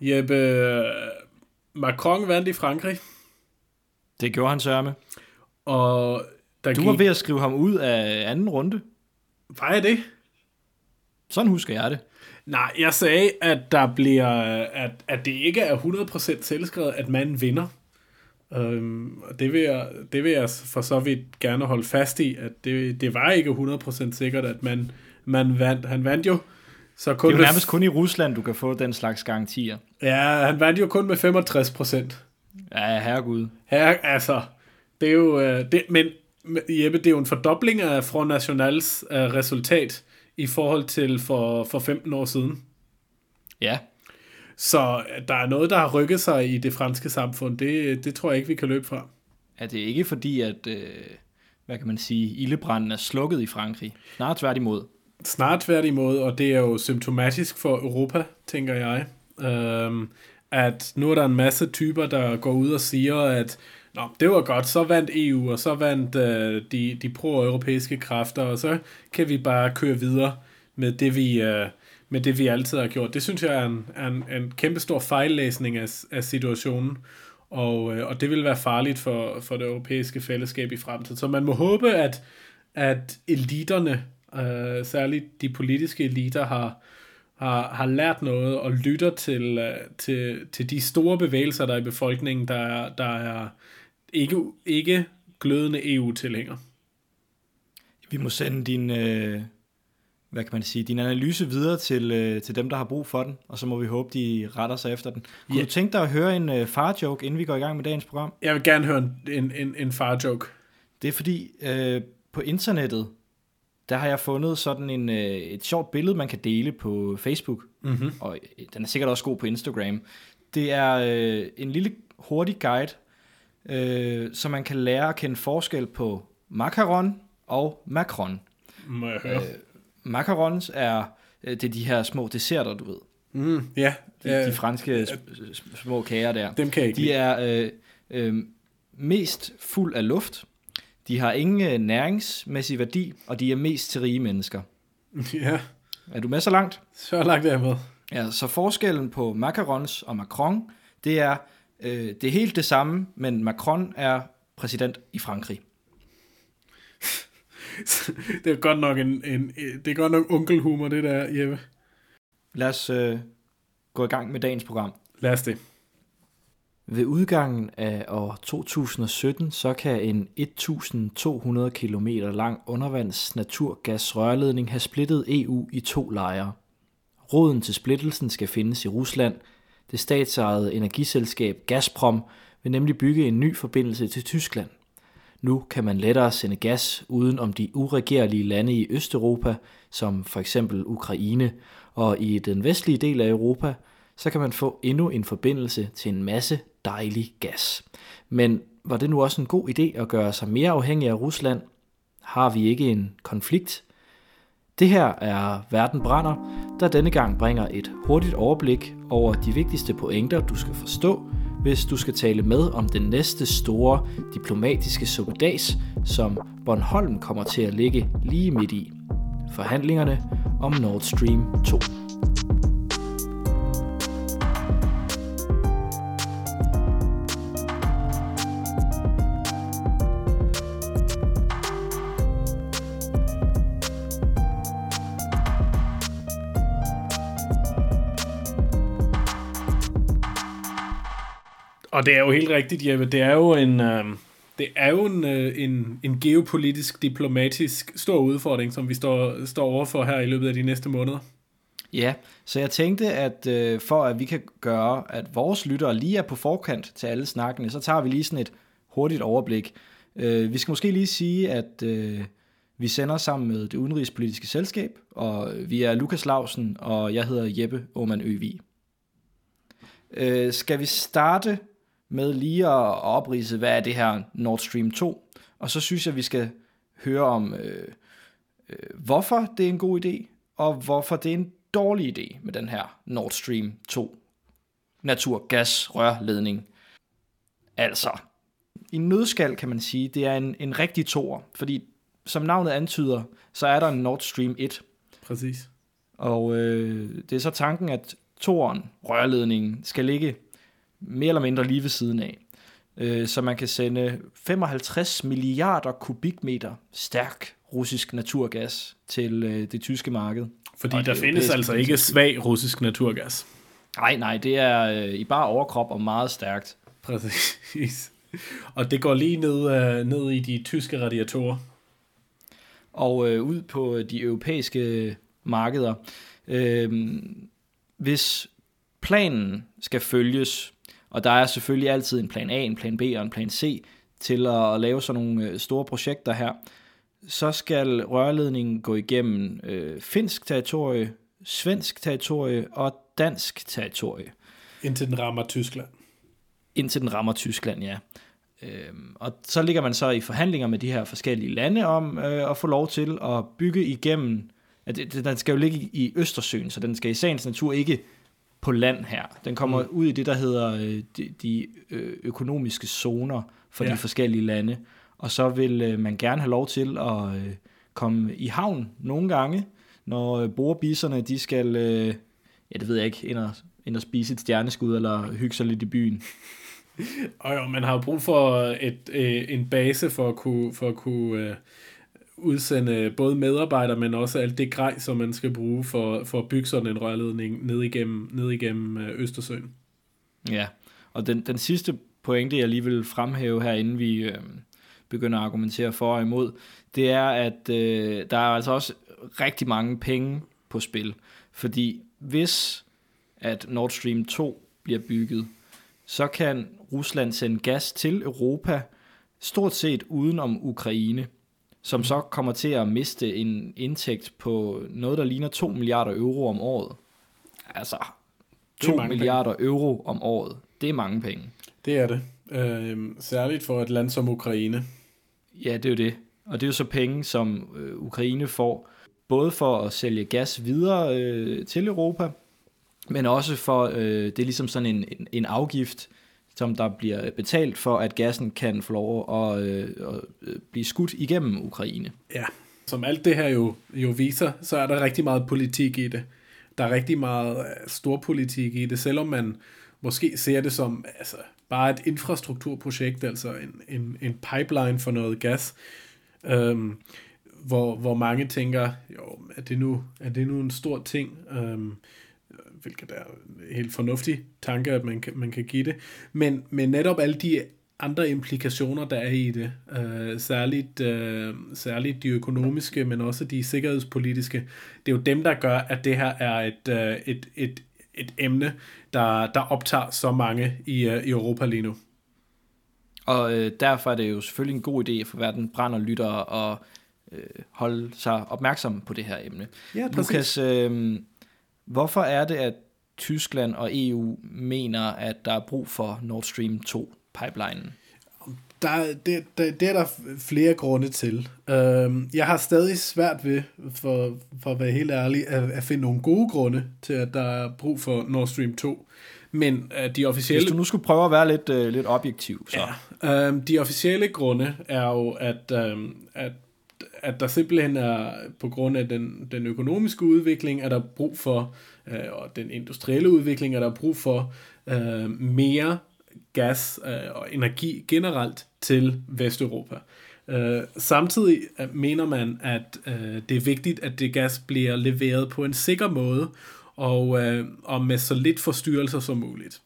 Jeppe, Macron vandt i Frankrig, Det gjorde han sørme. og der Du gik... var ved at skrive ham ud af anden runde. Var jeg det? Sådan husker jeg det. Nej, jeg sagde, at der bliver, at, at det ikke er 100% selvskrevet, at man vinder. Øhm, og det vil, jeg, det vil jeg for så vidt gerne holde fast i, at det, det var ikke 100% sikkert, at man, man vandt. Han vandt jo så kun Det er jo nærmest kun i Rusland, du kan få den slags garantier. Ja, han vandt jo kun med 65%. Ja, herregud. Her, altså, det er jo, øh, det, men Jeppe, det er jo en fordobling af Front Nationals øh, resultat i forhold til for, for 15 år siden. Ja, Så øh, der er noget, der har rykket sig i det franske samfund. Det, det tror jeg ikke, vi kan løbe fra. er det ikke fordi, at, øh, hvad kan man sige, ildebranden er slukket i Frankrig? Snart tværtimod. Snart tværtimod, og det er jo symptomatisk for Europa, tænker jeg. Øhm, at nu er der en masse typer, der går ud og siger, at Nå, det var godt, så vandt EU, og så vandt øh, de, de pro-europæiske kræfter, og så kan vi bare køre videre med det, vi, øh, med det, vi altid har gjort. Det synes jeg er en, er en, en kæmpe stor fejllæsning af, af situationen, og, øh, og det vil være farligt for, for det europæiske fællesskab i fremtiden. Så man må håbe, at, at eliterne, øh, særligt de politiske eliter, har, har, har lært noget og lytter til, øh, til, til de store bevægelser, der er i befolkningen, der er, der er ikke, ikke glødende EU-tilhængere. Vi må sende din, øh, hvad kan man sige, din analyse videre til, øh, til dem, der har brug for den, og så må vi håbe, de retter sig efter den. Kunne Ja. du tænke dig at høre en øh, far-joke, inden vi går i gang med dagens program? Jeg vil gerne høre en, en, en, en far-joke. Det er fordi, øh, på internettet, der har jeg fundet sådan en, øh, et sjovt billede, man kan dele på Facebook, Mm-hmm. og øh, den er sikkert også god på Instagram. Det er øh, en lille hurtig guide, øh, så man kan lære at kende forskel på macaron og macron. Må jeg høre? Øh, macarons er, øh, det er de her små desserter, du ved. Mm, ja, De, ja de franske sp- sp- små kager der. dem kan jeg ikke De er øh, øh, mest fuld af luft. De har ingen øh, næringsmæssig værdi, og de er mest til rige mennesker. Ja, Er du med så langt? så langt er jeg med. Ja, så forskellen på macarons og Macron, det er, øh, det er helt det samme, men Macron er præsident i Frankrig. det er godt nok en, en, det er godt nok onkelhumor, det der, Jeppe. Lad os øh, gå i gang med dagens program. Lad os det. Ved udgangen af år 2017, så kan en 1200 km lang undervands naturgasrørledning have splittet EU i to lejre. Roden til splittelsen skal findes i Rusland. Det statsejede energiselskab Gazprom vil nemlig bygge en ny forbindelse til Tyskland. Nu kan man lettere sende gas uden om de uregerlige lande i Østeuropa, som for eksempel Ukraine, og i den vestlige del af Europa, så kan man få endnu en forbindelse til en masse dejlig gas. Men var det nu også en god idé at gøre sig mere afhængig af Rusland? Har vi ikke en konflikt? Det her er Verden brænder, der denne gang bringer et hurtigt overblik over de vigtigste pointer, du skal forstå, hvis du skal tale med om den næste store diplomatiske suppedas, som Bornholm kommer til at ligge lige midt i. Forhandlingerne om Nord Stream 2. Og det er jo helt rigtigt, Jeppe. Det er jo en, øh, det er jo en, øh, en, en geopolitisk, diplomatisk stor udfordring, som vi står, står overfor her i løbet af de næste måneder. Ja, så jeg tænkte, at øh, for at vi kan gøre, at vores lyttere lige er på forkant til alle snakkene, så tager vi lige sådan et hurtigt overblik. Øh, vi skal måske lige sige, at øh, vi sender sammen med det udenrigspolitiske selskab, og vi er Lukas Lausen, og jeg hedder Jeppe Aumann Øvig. Øh, skal vi starte med lige at oprise, hvad er det her Nord Stream 2? Og så synes jeg, vi skal høre om, øh, øh, hvorfor det er en god idé, og hvorfor det er en dårlig idé med den her Nord Stream 2 naturgasrørledning. Altså, i nødskal kan man sige, det er en, en rigtig toer, fordi som navnet antyder, så er der en Nord Stream 1, Præcis. og øh, det er så tanken, at toren, rørledningen, skal ligge mere eller mindre lige ved siden af. Øh, så man kan sende 55 milliarder kubikmeter stærk russisk naturgas til øh, det tyske marked. Fordi der findes altså ikke svag russisk naturgas. Nej, nej, det er øh, i bare overkrop og meget stærkt. Præcis. Og det går lige ned, øh, ned i de tyske radiatorer. Og øh, ud på de europæiske markeder. Øh, hvis planen skal følges, og der er selvfølgelig altid en plan A, en plan B og en plan C til at lave sådan nogle øh, store projekter her, så skal rørledningen gå igennem øh, finsk territorie, svensk territorie og dansk territorie. Indtil den rammer Tyskland. Indtil den rammer Tyskland, ja. Øhm, og så ligger man så i forhandlinger med de her forskellige lande om øh, at få lov til at bygge igennem, at den skal jo ligge i Østersøen, så den skal i sagens natur ikke på land her. Den kommer mm. ud i det, der hedder øh, de, de øh, økonomiske zoner for ja. de forskellige lande. Og så vil øh, man gerne have lov til at øh, komme i havn nogle gange, når øh, borebisserne, de skal, øh, ja det ved jeg ikke, ind og, ind og spise et stjerneskud, eller hygge sig lidt i byen. Og jo, man har brug for et, øh, en base for at kunne, for at kunne øh, udsende både medarbejdere, men også alt det grej, som man skal bruge for, for at bygge sådan en rørledning ned igennem, ned igennem øh, Østersøen. Ja, og den, den sidste pointe, jeg lige vil fremhæve her, inden vi øh, begynder at argumentere for og imod, det er, at øh, der er altså også rigtig mange penge på spil. Fordi hvis at Nord Stream 2 bliver bygget, så kan Rusland sende gas til Europa, stort set uden om Ukraine, som så kommer til at miste en indtægt på noget, der ligner 2 milliarder euro om året. Altså, 2 milliarder penge. euro om året. Det er mange penge. Det er det. Øh, særligt for et land som Ukraine. Ja, det er jo det. Og det er jo så penge, som øh, Ukraine får, både for at sælge gas videre øh, til Europa, men også for, øh, det er ligesom sådan en, en, en afgift, som der bliver betalt for, at gassen kan få lov at, øh, at øh, blive skudt igennem Ukraine. Ja, som alt det her jo, jo viser, så er der rigtig meget politik i det. Der er rigtig meget øh, storpolitik i det, selvom man måske ser det som altså, bare et infrastrukturprojekt, altså en, en, en pipeline for noget gas, øhm, hvor, hvor mange tænker, jo, er det nu, er det nu en stor ting? Øhm, hvilket er en helt fornuftig tanke, at man kan, man kan give det. Men, men netop alle de andre implikationer, der er i det, øh, særligt, øh, særligt de økonomiske, men også de sikkerhedspolitiske, det er jo dem, der gør, at det her er et, øh, et, et, et emne, der, der optager så mange i, øh, i Europa lige nu. Og øh, derfor er det jo selvfølgelig en god idé for verden brænder lytter og øh, holde sig opmærksom på det her emne. Ja, Lukas, øh, Hvorfor er det, at Tyskland og EU mener, at der er brug for Nord Stream 2-pipelinen? Der, det, det, det er der flere grunde til. Øhm, jeg har stadig svært ved, for, for at være helt ærlig, at, at finde nogle gode grunde til, at der er brug for Nord Stream 2. Men uh, de officielle... Hvis du nu skulle prøve at være lidt, uh, lidt objektiv, så... Ja, øhm, de officielle grunde er jo, at, øhm, at at der simpelthen er, på grund af den, den økonomiske udvikling, er der brug for, øh, og den industrielle udvikling, er der brug for øh, mere gas øh, og energi generelt til Vesteuropa. Øh, samtidig øh, mener man, at øh, det er vigtigt, at det gas bliver leveret på en sikker måde, og, øh, og med så lidt forstyrrelser som muligt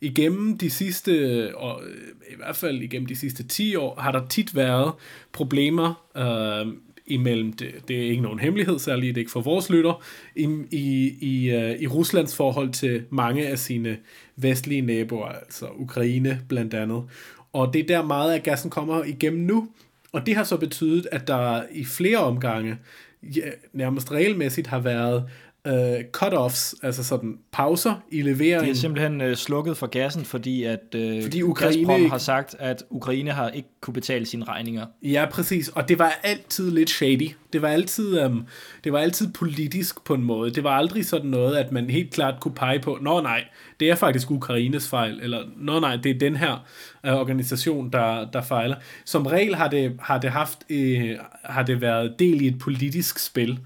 igennem de sidste, og øh, i hvert fald igennem de sidste 10 år, har der tit været problemer øh, imellem, det, det er ikke nogen hemmelighed, særligt ikke for vores lytter, i, i, i, øh, i Ruslands forhold til mange af sine vestlige naboer, altså Ukraine blandt andet. Og det er der meget af gassen kommer igennem nu, og det har så betydet, at der i flere omgange ja, nærmest regelmæssigt har været uh, cut-offs, altså sådan pauser i leveringen. De er simpelthen uh, slukket for gassen, fordi at uh, fordi Ukraine Gazprom har sagt, at Ukraine har ikke kunne betale sine regninger. Ja, præcis. Og det var altid lidt shady. Det var altid, um, det var altid politisk på en måde. Det var aldrig sådan noget, at man helt klart kunne pege på, nå nej, det er faktisk Ukraines fejl, eller nå nej, det er den her uh, organisation, der, der fejler. Som regel har det, har det haft, uh, har det været del i et politisk spil.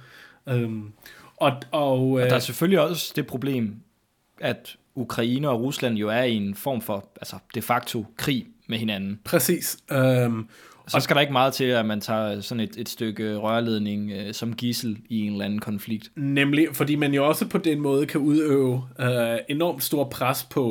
Um, og, og, og der er øh, selvfølgelig også det problem, at Ukraine og Rusland jo er i en form for altså de facto krig med hinanden. Præcis. Øhm, Så skal der ikke meget til, at man tager sådan et, et stykke rørledning øh, som gissel i en eller anden konflikt. Nemlig, fordi man jo også på den måde kan udøve øh, enormt stor pres på,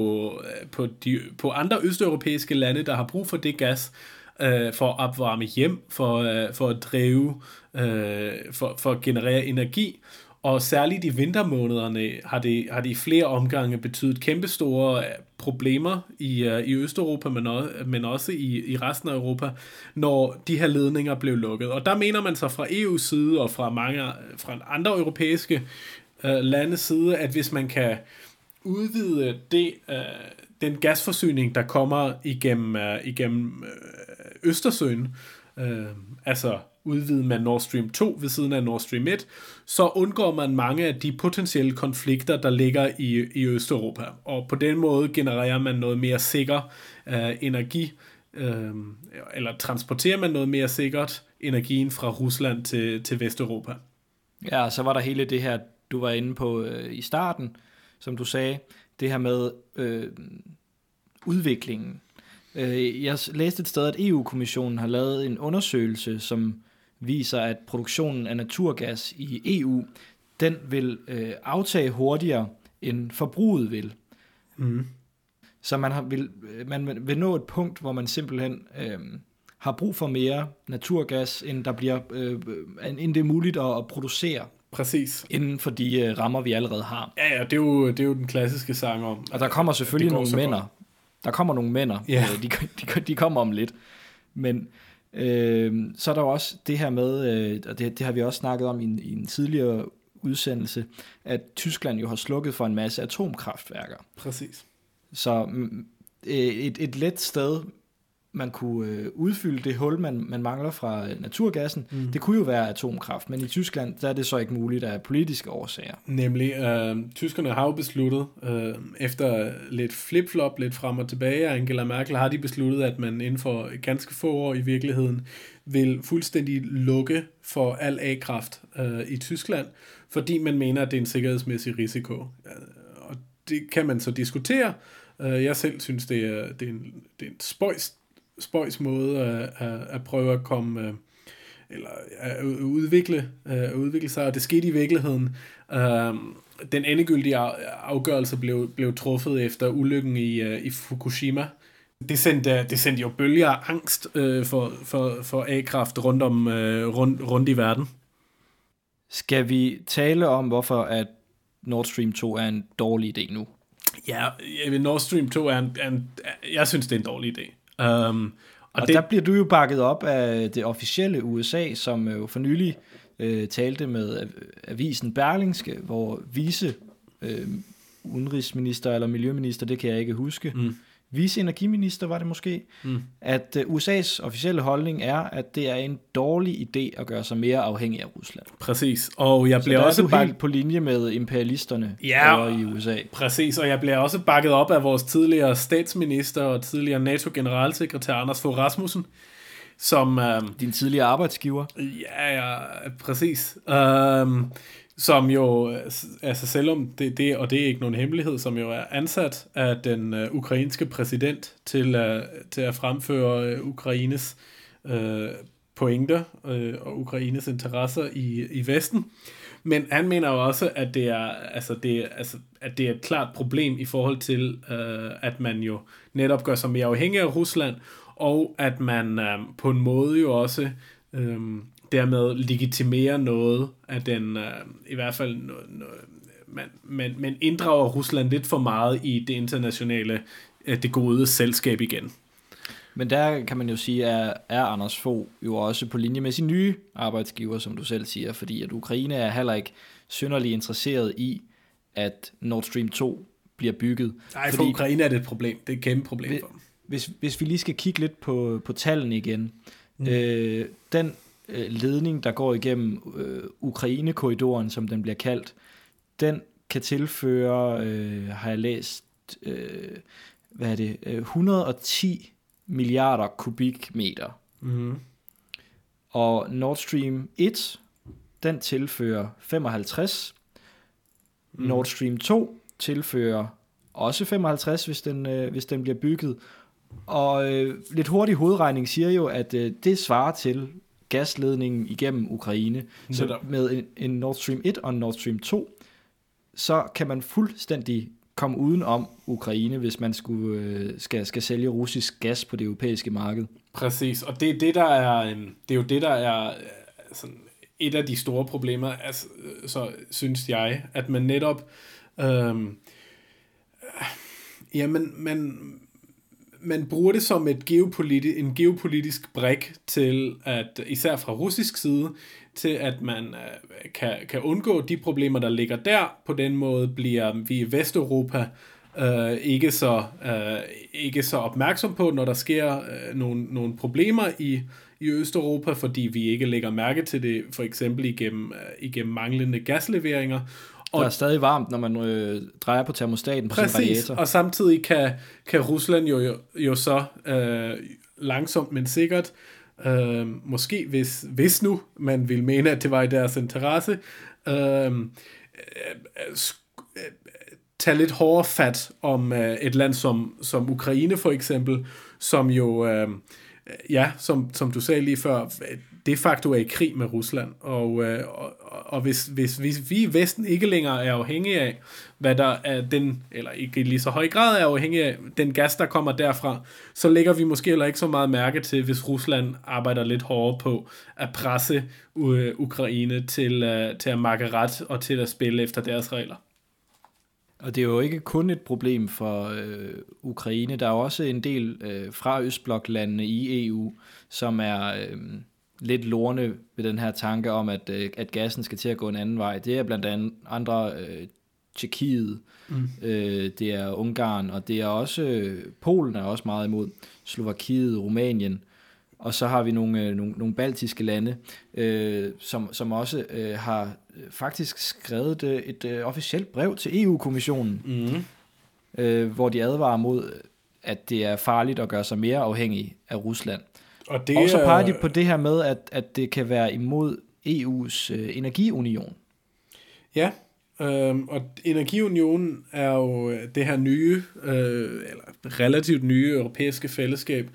øh, på, de, på andre østeuropæiske lande, der har brug for det gas, øh, for at opvarme hjem, for, øh, for at drive, øh, for, for at generere energi. Og særligt i vintermånederne har det, har det i flere omgange betydet kæmpestore øh, problemer i, uh, i Østeuropa, men også, men også i, i resten af Europa, når de her ledninger blev lukket. Og der mener man så fra EU's side og fra mange fra andre europæiske uh, landes side, at hvis man kan udvide det, uh, den gasforsyning, der kommer igennem, uh, igennem uh, Østersøen, uh, altså udvide med Nord Stream 2 ved siden af Nord Stream 1, så undgår man mange af de potentielle konflikter, der ligger i, i Østeuropa. Og på den måde genererer man noget mere sikker øh, energi, øh, eller transporterer man noget mere sikkert energien fra Rusland til, til Vesteuropa. Ja, så var der hele det her, du var inde på øh, i starten, som du sagde, det her med øh, udviklingen. Øh, jeg læste et sted, at EU-kommissionen har lavet en undersøgelse, som viser, at produktionen af naturgas i EU, den vil øh, aftage hurtigere, end forbruget vil. Mm. Så man, har, vil, man vil nå et punkt, hvor man simpelthen øh, har brug for mere naturgas, end, der bliver, øh, end det er muligt at, at producere. Præcis. Inden for de øh, rammer, vi allerede har. Ja, ja, det er jo, det er jo den klassiske sang om. Og der kommer selvfølgelig nogle mænder. Der kommer nogle mænder. Ja. Øh, de, de, de kommer om lidt. Men øh, så er der jo også det her med, øh, og det, det har vi også snakket om i en, i en tidligere udsendelse, at Tyskland jo har slukket for en masse atomkraftværker. Præcis. Så mm, et, et let sted, man kunne øh, udfylde det hul, man, man mangler fra øh, naturgassen, mm. det kunne jo være atomkraft, men i Tyskland der er det så ikke muligt af politiske årsager. Nemlig, øh, tyskerne har jo besluttet, øh, efter lidt flip-flop, lidt frem og tilbage af Angela Merkel, har de besluttet, at man inden for ganske få år i virkeligheden vil fuldstændig lukke for al A-kraft øh, i Tyskland, fordi man mener, at det er en sikkerhedsmæssig risiko. Og det kan man så diskutere. Øh, jeg selv synes, det er, det er en, det er en spøjs spøjs måde at, at, at prøve at komme øh, eller at udvikle, at udvikle sig, og det skete i virkeligheden. Øh, den endegyldige afgørelse blev, blev truffet efter ulykken i, i Fukushima. Det sendte, det sendte jo bølger af angst øh, for, for, for A-kraft rundt, om, øh, rundt, rundt i verden. Skal vi tale om, hvorfor at Nord Stream 2 er en dårlig idé nu? Ja, Nord Stream 2 er en, er en jeg synes, det er en dårlig idé. Um, og og det, der bliver du jo bakket op af det officielle USA, som jo for nylig øh, talte med avisen Berlingske, hvor vise øh, udenrigsminister eller miljøminister, det kan jeg ikke huske, mm. Vice-energiminister var det måske, mm. at uh, USA's officielle holdning er, at det er en dårlig idé at gøre sig mere afhængig af Rusland. Præcis, og jeg bliver Så også bak- helt på linje med imperialisterne ja, i USA. Præcis, og jeg bliver også bakket op af vores tidligere statsminister og tidligere NATO-generalsekretær Anders Fogh Rasmussen, som... Um, Din tidligere arbejdsgiver. Ja, ja, præcis. Um, som jo, altså selvom det, det, og det er ikke nogen hemmelighed, som jo er ansat af den øh, ukrainske præsident til, øh, til at fremføre øh, Ukraines øh, pointer øh, og Ukraines interesser i, i Vesten. Men han mener jo også, at det er, altså det, altså, at det er et klart problem i forhold til, øh, at man jo netop gør sig mere afhængig af Rusland, og at man øh, på en måde jo også øh, dermed legitimere noget af den, uh, i hvert fald, noget, noget, man, man, man inddrager Rusland lidt for meget i det internationale, uh, det gode selskab igen. Men der kan man jo sige, at er Anders Fogh jo også på linje med sin nye arbejdsgiver, som du selv siger, fordi at Ukraine er heller ikke synderligt interesseret i, at Nord Stream 2 bliver bygget. Nej, for fordi, Ukraine er det et problem. Det er et kæmpe problem for dem. Hvis, hvis vi lige skal kigge lidt på, på tallene igen. Mm. Øh, den øh, ledning, der går igennem øh, Ukraine-korridoren, som den bliver kaldt, den kan tilføre, øh, har jeg læst, øh, hvad er det, øh, 110 milliarder kubikmeter. Mm. Og Nord Stream 1, den tilfører 55. Mm. Nord Stream 2 tilfører også 55, hvis den, øh, hvis den bliver bygget. Og øh, lidt hurtig hovedregning siger jo, at øh, det svarer til gasledningen igennem Ukraine. Så med en, en Nord Stream 1 og en Nord Stream 2, så kan man fuldstændig komme uden om Ukraine, hvis man skulle, øh, skal, skal sælge russisk gas på det europæiske marked. Præcis, og det er det, der er, det er jo det, der er øh, sådan et af de store problemer, altså, så synes jeg, at man netop, øhm, ja, man, man, bruger det som et geopoliti- en geopolitisk brik til, at især fra russisk side, til at man øh, kan, kan undgå de problemer, der ligger der. På den måde bliver vi i Vesteuropa øh, ikke, så, øh, ikke så opmærksom på, når der sker øh, nogle, nogle problemer i, i Østeuropa, fordi vi ikke lægger mærke til det, for eksempel igennem, øh, igennem manglende gasleveringer. Og der er stadig varmt, når man øh, drejer på termostaten på præcis, sin radiator. og samtidig kan, kan Rusland jo, jo, jo så øh, langsomt, men sikkert, øh, måske hvis, hvis nu man vil mene, at det var i deres interesse, øh, øh, øh, tage lidt hårdere fat om øh, et land som, som Ukraine for eksempel, som jo, øh, ja, som, som du sagde lige før, de facto er i krig med Rusland. Og, øh, og, og hvis, hvis, hvis vi i Vesten ikke længere er afhængige af, hvad der er den, eller ikke i lige så høj grad er afhængige af den gas, der kommer derfra, så lægger vi måske heller ikke så meget mærke til, hvis Rusland arbejder lidt hårdere på at presse øh, Ukraine til, øh, til at makke ret og til at spille efter deres regler. Og det er jo ikke kun et problem for øh, Ukraine. Der er også en del øh, fra Østbloklandene i EU, som er øh, lidt lorne ved den her tanke om, at, øh, at gassen skal til at gå en anden vej. Det er blandt andet andre øh, Tjekkiet, mm. øh, det er Ungarn, og det er også øh, Polen er også meget imod, Slovakiet, Rumænien, og så har vi nogle, øh, nogle, nogle baltiske lande, øh, som, som også øh, har øh, faktisk skrevet et, et øh, officielt brev til EU-kommissionen, mm. øh, hvor de advarer mod, at det er farligt at gøre sig mere afhængig af Rusland. Og, det og så peger de på det her med, at, at det kan være imod EU's øh, energiunion. Ja, Øhm, og Energiunionen er jo det her nye, øh, eller relativt nye europæiske fællesskab,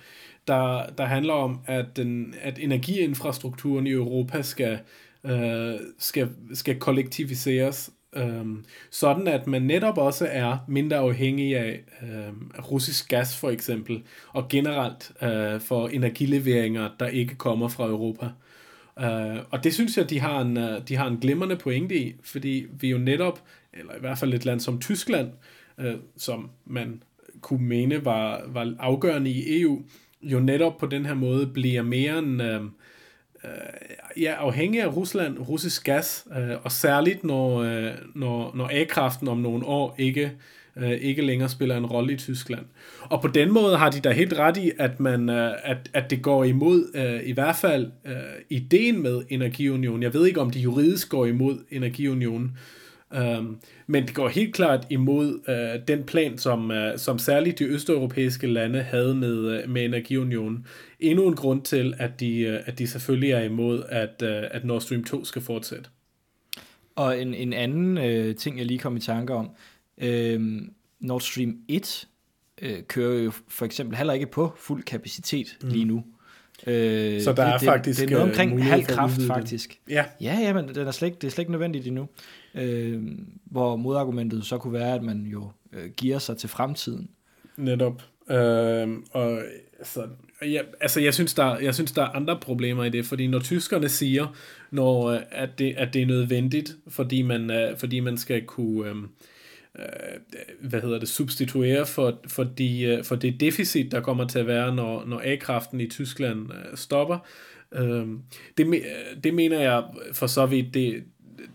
der, der handler om, at, den, at energiinfrastrukturen i Europa skal, øh, skal, skal kollektiviseres, Øhm, sådan at man netop også er mindre afhængig af øhm, russisk gas for eksempel, og generelt øh, for energileveringer, der ikke kommer fra Europa. Øh, og det synes jeg, de har, en, øh, de har en glimrende pointe i, fordi vi jo netop, eller i hvert fald et land som Tyskland, øh, som man kunne mene var, var afgørende i EU, jo netop på den her måde bliver mere en, øh, Øh, ja, afhængig af Rusland, russisk gas, øh, og særligt når, øh, når, når A-kraften om nogle år ikke øh, ikke længere spiller en rolle i Tyskland. Og på den måde har de da helt ret i, at, man, øh, at, at det går imod øh, i hvert fald øh, ideen med energiunionen. Jeg ved ikke, om de juridisk går imod energiunionen, Um, men det går helt klart imod uh, den plan, som, uh, som særligt de østeuropæiske lande havde med, uh, med energiunionen. Endnu en grund til, at de, uh, at de selvfølgelig er imod, at, uh, at Nord Stream 2 skal fortsætte. Og en, en anden uh, ting, jeg lige kom i tanke om, uh, Nord Stream 1 uh, kører jo for eksempel heller ikke på fuld kapacitet mm. lige nu. Øh, så der det, er faktisk Det er noget omkring halv kraft, faktisk. Ja. Ja, ja, men den er slet, det er slet ikke nødvendigt endnu. Øh, hvor modargumentet så kunne være, at man jo øh, giver sig til fremtiden. Netop. Øh, og altså, ja, altså jeg, synes, der, jeg synes, der er andre problemer i det, fordi når tyskerne siger, når, øh, at, det, at det er nødvendigt, fordi man, øh, fordi man skal kunne... Øhm, øh, hvad hedder det, substituere for, for, de, øh, for det deficit, der kommer til at være, når, når A-kraften i Tyskland stopper. Øhm, det, det mener jeg for så vidt, det,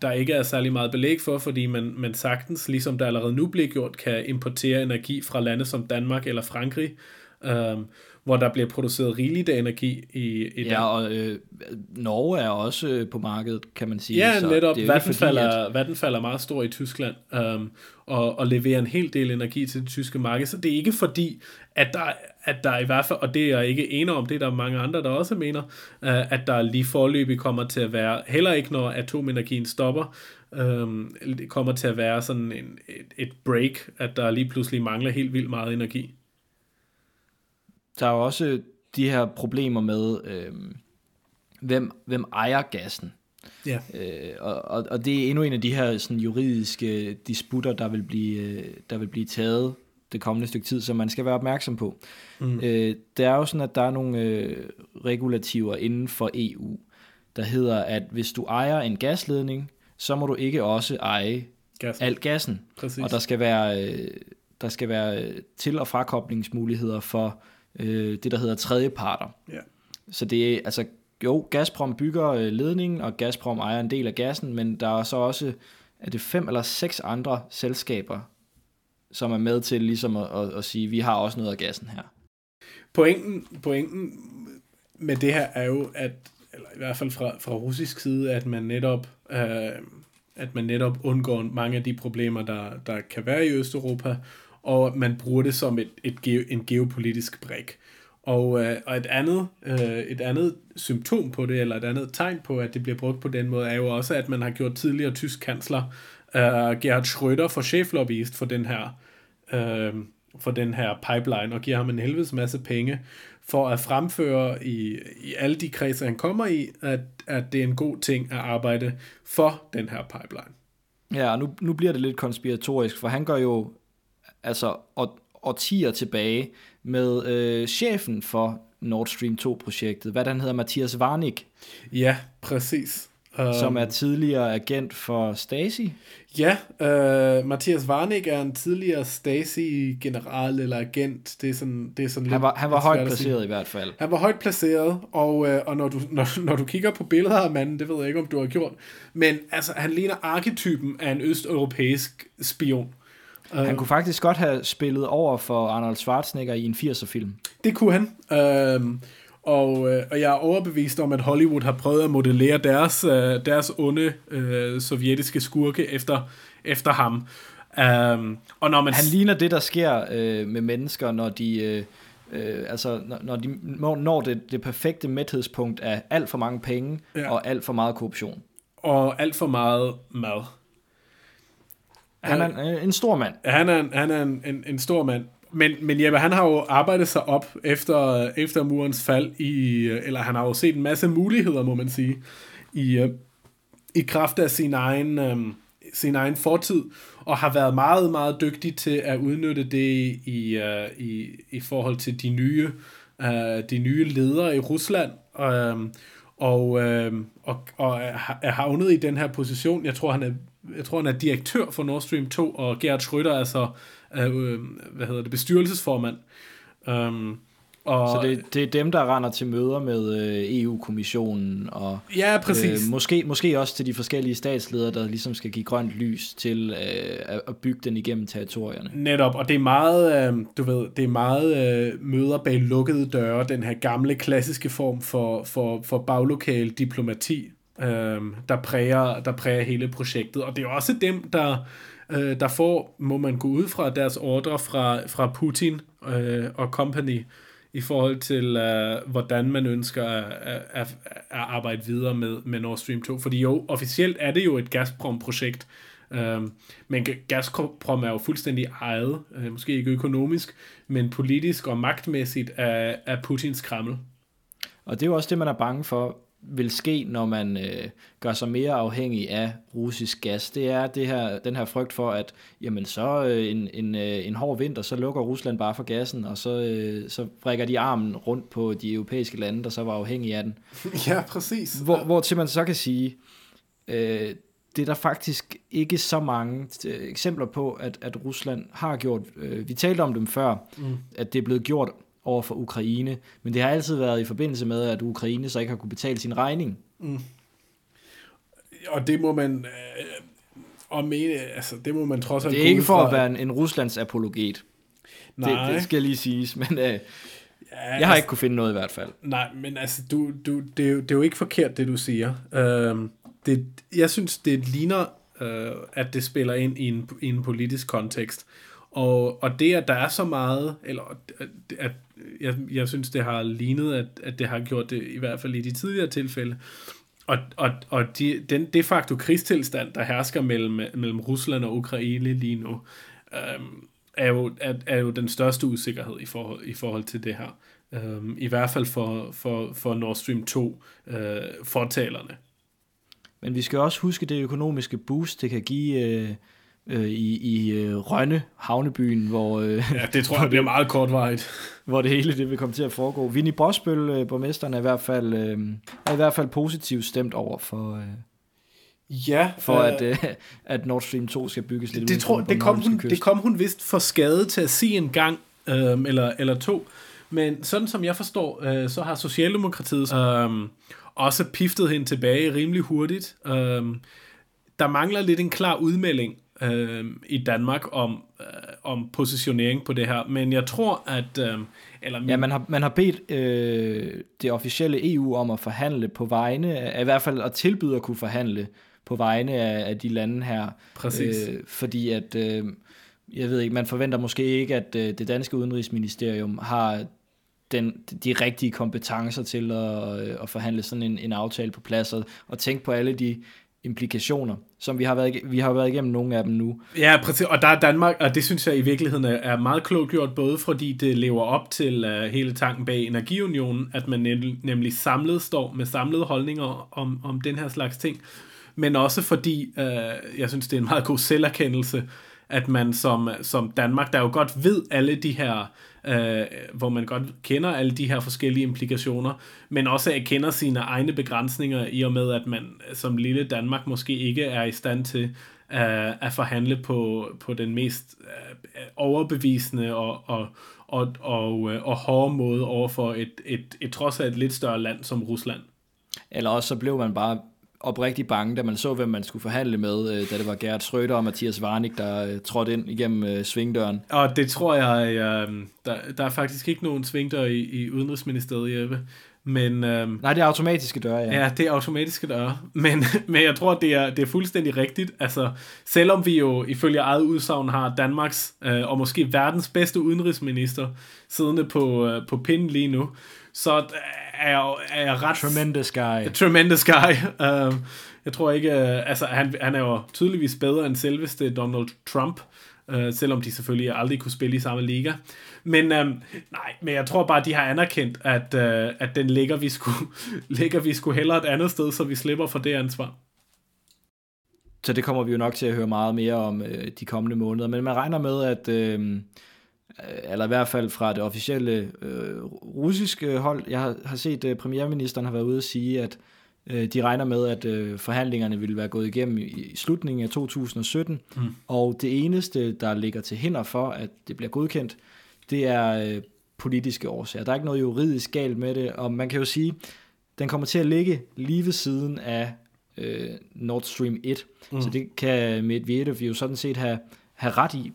der ikke er særlig meget belæg for, fordi man, man sagtens, ligesom der allerede nu bliver gjort, kan importere energi fra lande som Danmark eller Frankrig, øhm, hvor der bliver produceret rigeligt af energi i, i Ja, og øh, Norge er også øh, på markedet, kan man sige. Ja, så netop. det er Vattenfall, fordi, er, Vattenfall er meget stor i Tyskland, øhm, og, og leverer en hel del energi til det tyske marked, så det er ikke fordi, at der, at der i hvert fald, og det er jeg ikke enig om, det er der mange andre, der også mener, øh, at der lige forløbig kommer til at være, heller ikke når atomenergien stopper, øhm, det kommer til at være sådan en, et, et break, at der lige pludselig mangler helt vildt meget energi. Der er jo også de her problemer med, øh, hvem, hvem ejer gassen. Ja. Øh, og, og, og det er endnu en af de her sådan, juridiske disputter, der vil, blive, øh, der vil blive taget det kommende stykke tid, som man skal være opmærksom på. Mm. Øh, det er jo sådan, at der er nogle øh, regulativer inden for EU, der hedder, at hvis du ejer en gasledning, så må du ikke også eje Gassen. al gassen. Præcis. Og der skal være, øh, der skal være øh, til- og frakoblingsmuligheder for øh, det, der hedder tredjeparter. Ja. Så det er, altså, jo, Gazprom bygger øh, ledningen, og Gazprom ejer en del af gassen, men der er så også, er det fem eller seks andre selskaber, som er med til ligesom at, at, at sige, vi har også noget af gassen her. Pointen, pointen med det her er jo, at, eller i hvert fald fra, fra russisk side, at man netop, øh, at man netop undgår mange af de problemer, der, der kan være i Østeuropa, og man bruger det som et, et geo, en geopolitisk brik. Og, øh, og et, andet, øh, et andet symptom på det, eller et andet tegn på, at det bliver brugt på den måde, er jo også, at man har gjort tidligere tysk kansler øh, Gerhard Schröder for cheflobbyist for den her øh, for den her pipeline, og giver ham en helvedes masse penge for at fremføre i, i alle de kredse, han kommer i, at, at det er en god ting at arbejde for den her pipeline. Ja, og nu, nu bliver det lidt konspiratorisk, for han gør jo altså år, årtier tilbage med øh, chefen for Nord Stream 2-projektet, hvad den hedder, Mathias Warnig, Ja, præcis. Um, som er tidligere agent for Stasi. Ja, øh, Mathias Warnig er en tidligere Stasi-general eller agent. Det er sådan, det er sådan Han lidt, var, han var højt placeret i hvert fald. Han var højt placeret, og, øh, og når, du, når, når du kigger på billeder af manden, det ved jeg ikke, om du har gjort, men altså, han ligner arketypen af en østeuropæisk spion. Han kunne faktisk godt have spillet over for Arnold Schwarzenegger i en 80'er-film. Det kunne han. Øhm, og, øh, og jeg er overbevist om, at Hollywood har prøvet at modellere deres, øh, deres onde øh, sovjetiske skurke efter, efter ham. Øhm, og når man... Han ligner det, der sker øh, med mennesker, når de... Øh, øh, altså, når, når de når- det, det perfekte mæthedspunkt af alt for mange penge ja. og alt for meget korruption. Og alt for meget mad. Han er en, øh, en stor mand. Han er, en, han er en, en, en stor mand. Men, men Jeppe, han har jo arbejdet sig op efter, efter murens fald, i, øh, eller han har jo set en masse muligheder, må man sige, i, øh, i kraft af sin egen, øh, sin egen fortid, og har været meget, meget dygtig til at udnytte det i, øh, i, i forhold til de nye, øh, de nye ledere i Rusland. Øh, og, øh, og, og er havnet i den her position. Jeg tror, han er, jeg tror, han er direktør for Nord Stream 2, og Gerhard Schröder er så øh, hvad hedder det, bestyrelsesformand. Um, og, Så det, det er dem, der render til møder med øh, EU-kommissionen og Ja, præcis. Øh, måske, måske også til de forskellige statsledere, der ligesom skal give grønt lys til øh, at- at bygge den igennem territorierne. Netop, og det er meget, øh, du ved, det er meget øh, møder bag lukkede døre, den her gamle klassiske form for, for, for baglokal diplomati, øh, der, præger, der præger hele projektet. Og det er også dem, der, øh, der får, må man gå ud fra, deres ordre fra, fra Putin øh, og company i forhold til, øh, hvordan man ønsker at, at, at, arbejde videre med, med Nord Stream 2. Fordi jo, officielt er det jo et Gazprom-projekt, øh, men Gazprom er jo fuldstændig ejet, øh, måske ikke økonomisk, men politisk og magtmæssigt af, af Putins krammel. Og det er jo også det, man er bange for vil ske, når man øh, gør sig mere afhængig af russisk gas. Det er det her, den her frygt for, at jamen, så øh, en, en, øh, en hård vinter, så lukker Rusland bare for gassen, og så, øh, så brækker de armen rundt på de europæiske lande, der så var afhængige af den. Ja, præcis. Hvor, hvor til man så kan sige, øh, det er der faktisk ikke så mange øh, eksempler på, at, at Rusland har gjort. Øh, vi talte om dem før, mm. at det er blevet gjort over for Ukraine, men det har altid været i forbindelse med, at Ukraine så ikke har kunne betale sin regning. Og det må man... Øh, og mene, altså, det må man trods alt Det er ikke for at være en, en Ruslands apologet. Nej. Det, det skal lige siges, men øh, ja, jeg har altså, ikke kunne finde noget i hvert fald. Nej, men altså, du, du, det, er jo, det er jo ikke forkert, det du siger. Øh, det, jeg synes, det ligner, øh, at det spiller ind i en, i en politisk kontekst. Og, og det, at der er så meget, eller at, at jeg, jeg synes, det har lignet, at, at det har gjort det, i hvert fald i de tidligere tilfælde, og, og, og de, den de facto krigstilstand, der hersker mellem, mellem Rusland og Ukraine lige nu, øhm, er, jo, er, er jo den største usikkerhed i forhold, i forhold til det her. Øhm, I hvert fald for, for, for Nord Stream 2 øh, fortalerne. Men vi skal også huske det økonomiske boost, det kan give øh, øh, i, i øh, Rønne, havnebyen, hvor... Øh, ja, det tror jeg bliver meget kortvarigt. Hvor det hele det vil komme til at foregå. Vinnie Bosbøl, øh, borgmesteren, er i hvert fald, øh, er i hvert fald positivt stemt over for... Øh, Ja, for øh, at, øh, at Nord Stream 2 skal bygges lidt det, tror, det, kom hun, det kom hun vist for skade til at sige en gang, øh, eller, eller to. Men sådan som jeg forstår, øh, så har Socialdemokratiet øh, også piftet hende tilbage rimelig hurtigt. Øh, der mangler lidt en klar udmelding øh, i Danmark om, øh, om positionering på det her, men jeg tror, at... Øh, eller min... Ja, man har, man har bedt øh, det officielle EU om at forhandle på vegne, af, i hvert fald at tilbyde at kunne forhandle på vegne af, af de lande her. Præcis. Øh, fordi at, øh, jeg ved ikke, man forventer måske ikke, at øh, det danske udenrigsministerium har den, de rigtige kompetencer til at, øh, at forhandle sådan en, en aftale på plads, og, og tænke på alle de implikationer, som vi har været, vi har været igennem nogle af dem nu. Ja, præcis, og der er Danmark, og det synes jeg i virkeligheden er meget klogt gjort, både fordi det lever op til uh, hele tanken bag Energiunionen, at man nemlig samlet står med samlede holdninger om, om den her slags ting, men også fordi, uh, jeg synes, det er en meget god selverkendelse, at man som, som Danmark, der jo godt ved alle de her øh, hvor man godt kender alle de her forskellige implikationer, men også erkender sine egne begrænsninger i og med, at man som lille Danmark måske ikke er i stand til øh, at forhandle på, på den mest øh, overbevisende og, og, og, og, øh, og hårde måde over for et, et, et trods alt et lidt større land som Rusland. Eller også så blev man bare oprigtig bange, da man så, hvem man skulle forhandle med, øh, da det var Gerhard Schröder og Mathias Warnik, der øh, trådte ind igennem øh, svingdøren. Og det tror jeg, øh, der, der er faktisk ikke nogen svingdør i, i Udenrigsministeriet, Jeppe. Men, øhm, Nej, det er automatiske døre, ja. Ja, det er automatiske døre. Men, men jeg tror, det er, det er fuldstændig rigtigt. Altså, selvom vi jo ifølge eget udsagn har Danmarks øh, og måske verdens bedste udenrigsminister siddende på, øh, på pinden lige nu, så er jeg, er jeg ret... Tremendous guy. Tremendous guy. Uh, jeg tror ikke... Uh, altså, han, han er jo tydeligvis bedre end selveste Donald Trump, uh, selvom de selvfølgelig aldrig kunne spille i samme liga. Men um, nej, men jeg tror bare, de har anerkendt, at, uh, at den ligger vi, skulle, ligger vi skulle hellere et andet sted, så vi slipper for det ansvar. Så det kommer vi jo nok til at høre meget mere om øh, de kommende måneder. Men man regner med, at... Øh, Øh, eller i hvert fald fra det officielle øh, russiske hold. Jeg har, har set, at premierministeren har været ude at sige, at øh, de regner med, at øh, forhandlingerne ville være gået igennem i, i slutningen af 2017, mm. og det eneste, der ligger til hinder for, at det bliver godkendt, det er øh, politiske årsager. Der er ikke noget juridisk galt med det, og man kan jo sige, den kommer til at ligge lige ved siden af øh, Nord Stream 1, mm. så det kan Medvedev jo sådan set have, have ret i.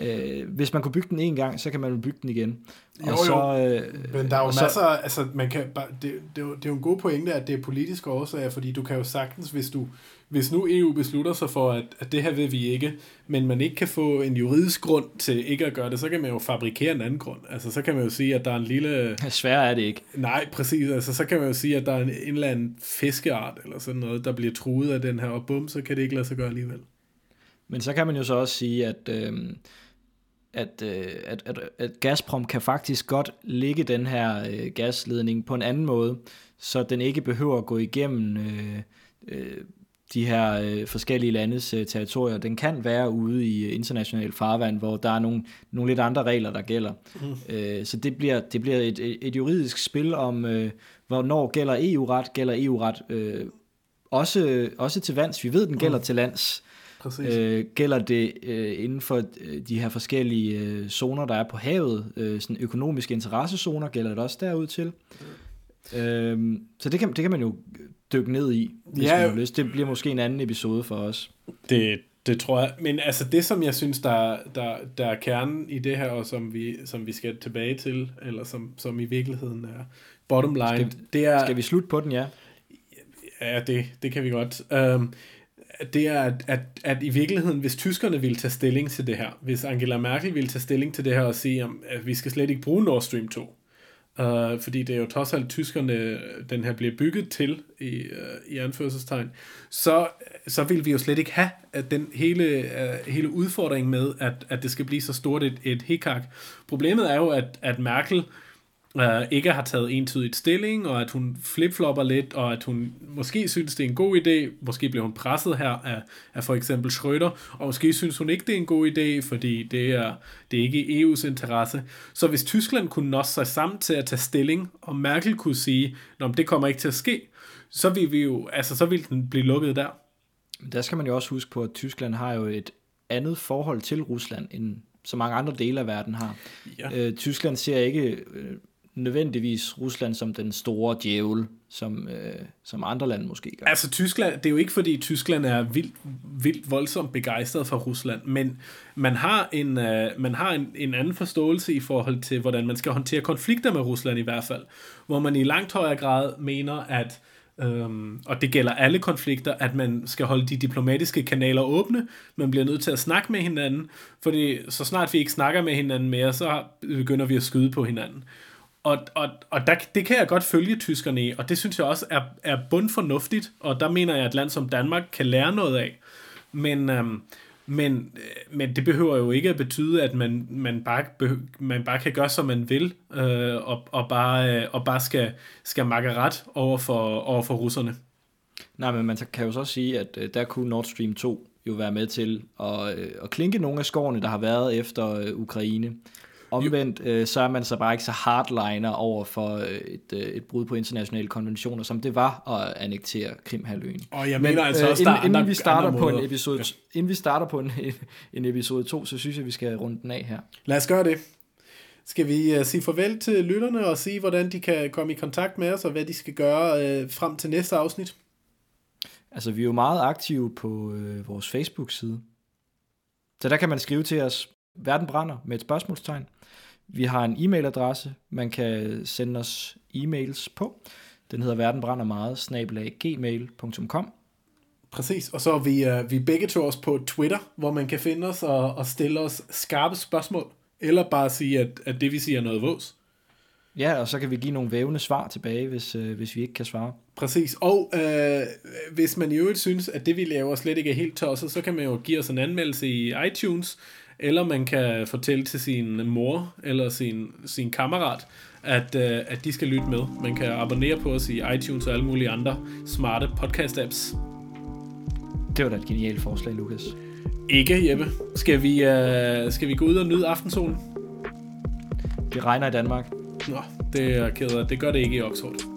Øh, hvis man kunne bygge den en gang, så kan man bygge den igen. Jo, og så, jo. Øh, men der er jo masser, så, altså man kan bare, det, det, er jo, det er jo en god pointe, at det er politiske årsager, fordi du kan jo sagtens, hvis du hvis nu EU beslutter sig for, at, at det her vil vi ikke, men man ikke kan få en juridisk grund til ikke at gøre det, så kan man jo fabrikere en anden grund. Altså, så kan man jo sige, at der er en lille... Svær er det ikke. Nej, præcis. Altså, så kan man jo sige, at der er en, en eller anden fiskeart, eller sådan noget, der bliver truet af den her, og bum, så kan det ikke lade sig gøre alligevel. Men så kan man jo så også sige, at... Øh, at, øh, at, at, at Gazprom kan faktisk godt lægge den her øh, gasledning på en anden måde, så den ikke behøver at gå igennem øh, øh, de her øh, forskellige landes øh, territorier. Den kan være ude i øh, international farvand, hvor der er nogle, nogle lidt andre regler, der gælder. Mm. Øh, så det bliver, det bliver et, et juridisk spil om, øh, hvornår gælder EU-ret, gælder EU-ret øh, også, også til vands. Vi ved, den gælder mm. til lands. Øh, gælder det øh, inden for øh, de her forskellige øh, zoner, der er på havet, øh, sådan økonomiske interessezoner, gælder det også derud til? Mm. Øh, så det kan, det kan man jo dykke ned i, hvis ja, man har lyst. Det bliver måske en anden episode for os. Det, Det tror jeg. Men altså det, som jeg synes, der, der, der er kernen i det her, og som vi, som vi skal tilbage til, eller som, som i virkeligheden er bottom line, Skal, det er... skal vi slutte på den, ja? Ja, det, det kan vi godt. Um, det er, at, at, at i virkeligheden, hvis tyskerne ville tage stilling til det her, hvis Angela Merkel ville tage stilling til det her og sige, at øh, vi skal slet ikke bruge Nord Stream 2, øh, fordi det er jo trods alt tyskerne, den her bliver bygget til i, øh, i anførselstegn, så, så vil vi jo slet ikke have at den hele, øh, hele udfordring med, at, at det skal blive så stort et, et hikak. Problemet er jo, at, at Merkel uh, ikke har taget entydigt stilling, og at hun flipflopper lidt, og at hun måske synes, det er en god idé, måske bliver hun presset her af, af for eksempel Schröder, og måske synes hun ikke, det er en god idé, fordi det er, det er ikke i EU's interesse. Så hvis Tyskland kunne nå sig sammen til at tage stilling, og Merkel kunne sige, Nå, det kommer ikke til at ske, så vil vi jo, altså så vil den blive lukket der. Der skal man jo også huske på, at Tyskland har jo et andet forhold til Rusland, end så mange andre dele af verden har. Ja. Øh, Tyskland ser ikke øh, nødvendigvis Rusland som den store djævel, som, øh, som andre lande måske gør. Altså Tyskland, det er jo ikke fordi Tyskland er vildt, vildt voldsomt begejstret for Rusland, men man har, en, øh, man har en, en anden forståelse i forhold til, hvordan man skal håndtere konflikter med Rusland i hvert fald, hvor man i langt højere grad mener, at Øhm, og det gælder alle konflikter, at man skal holde de diplomatiske kanaler åbne, man bliver nødt til at snakke med hinanden, fordi så snart vi ikke snakker med hinanden mere, så begynder vi at skyde på hinanden. Og, og, og der, det kan jeg godt følge tyskerne i, og det synes jeg også er, er bundfornuftigt, og der mener jeg, at et land som Danmark kan lære noget af. Men, øhm, men, øh, men det behøver jo ikke at betyde, at man, man, bare, behø- man bare kan gøre, som man vil, øh, og, og bare, øh, og bare skal, skal makke ret over for, over for russerne. Nej, men man kan jo så sige, at øh, der kunne Nord Stream 2 jo være med til at, øh, at klinke nogle af skårene, der har været efter øh, Ukraine. Omvendt, øh, så er man så bare ikke så hardliner over for øh, et, øh, et brud på internationale konventioner, som det var at annektere Krimhalvøen. Og jeg mener altså også, inden, der er inden vi starter på en episode, Ja. inden vi starter på en, en episode 2, så synes jeg, vi skal runde den af her. Lad os gøre det. Skal vi uh, sige farvel til lytterne og sige, hvordan de kan komme i kontakt med os, og hvad de skal gøre uh, frem til næste afsnit? Altså, vi er jo meget aktive på øh, vores Facebook-side. Så der kan man skrive til os, verden brænder med et spørgsmålstegn. Vi har en e-mailadresse, man kan sende os e-mails på. Den hedder verdenbrændermeget, snabelag gmail.com. Præcis, og så er vi, uh, vi begge to også på Twitter, hvor man kan finde os og, og stille os skarpe spørgsmål, eller bare sige, at, at det vi siger er noget vås. Ja, og så kan vi give nogle vævende svar tilbage, hvis, øh, hvis vi ikke kan svare. Præcis, og øh, hvis man i øvrigt synes, at det vi laver slet ikke er helt tosset, så kan man jo give os en anmeldelse i iTunes, eller man kan fortælle til sin mor eller sin, sin kammerat, at, øh, at de skal lytte med. Man kan abonnere på os i iTunes og alle mulige andre smarte podcast-apps. Det var da et genialt forslag, Lukas. Ikke, Jeppe. Skal vi, øh, skal vi gå ud og nyde aftensolen? Det regner i Danmark. Nå, det er jeg ked af. Det gør det ikke i Oxford.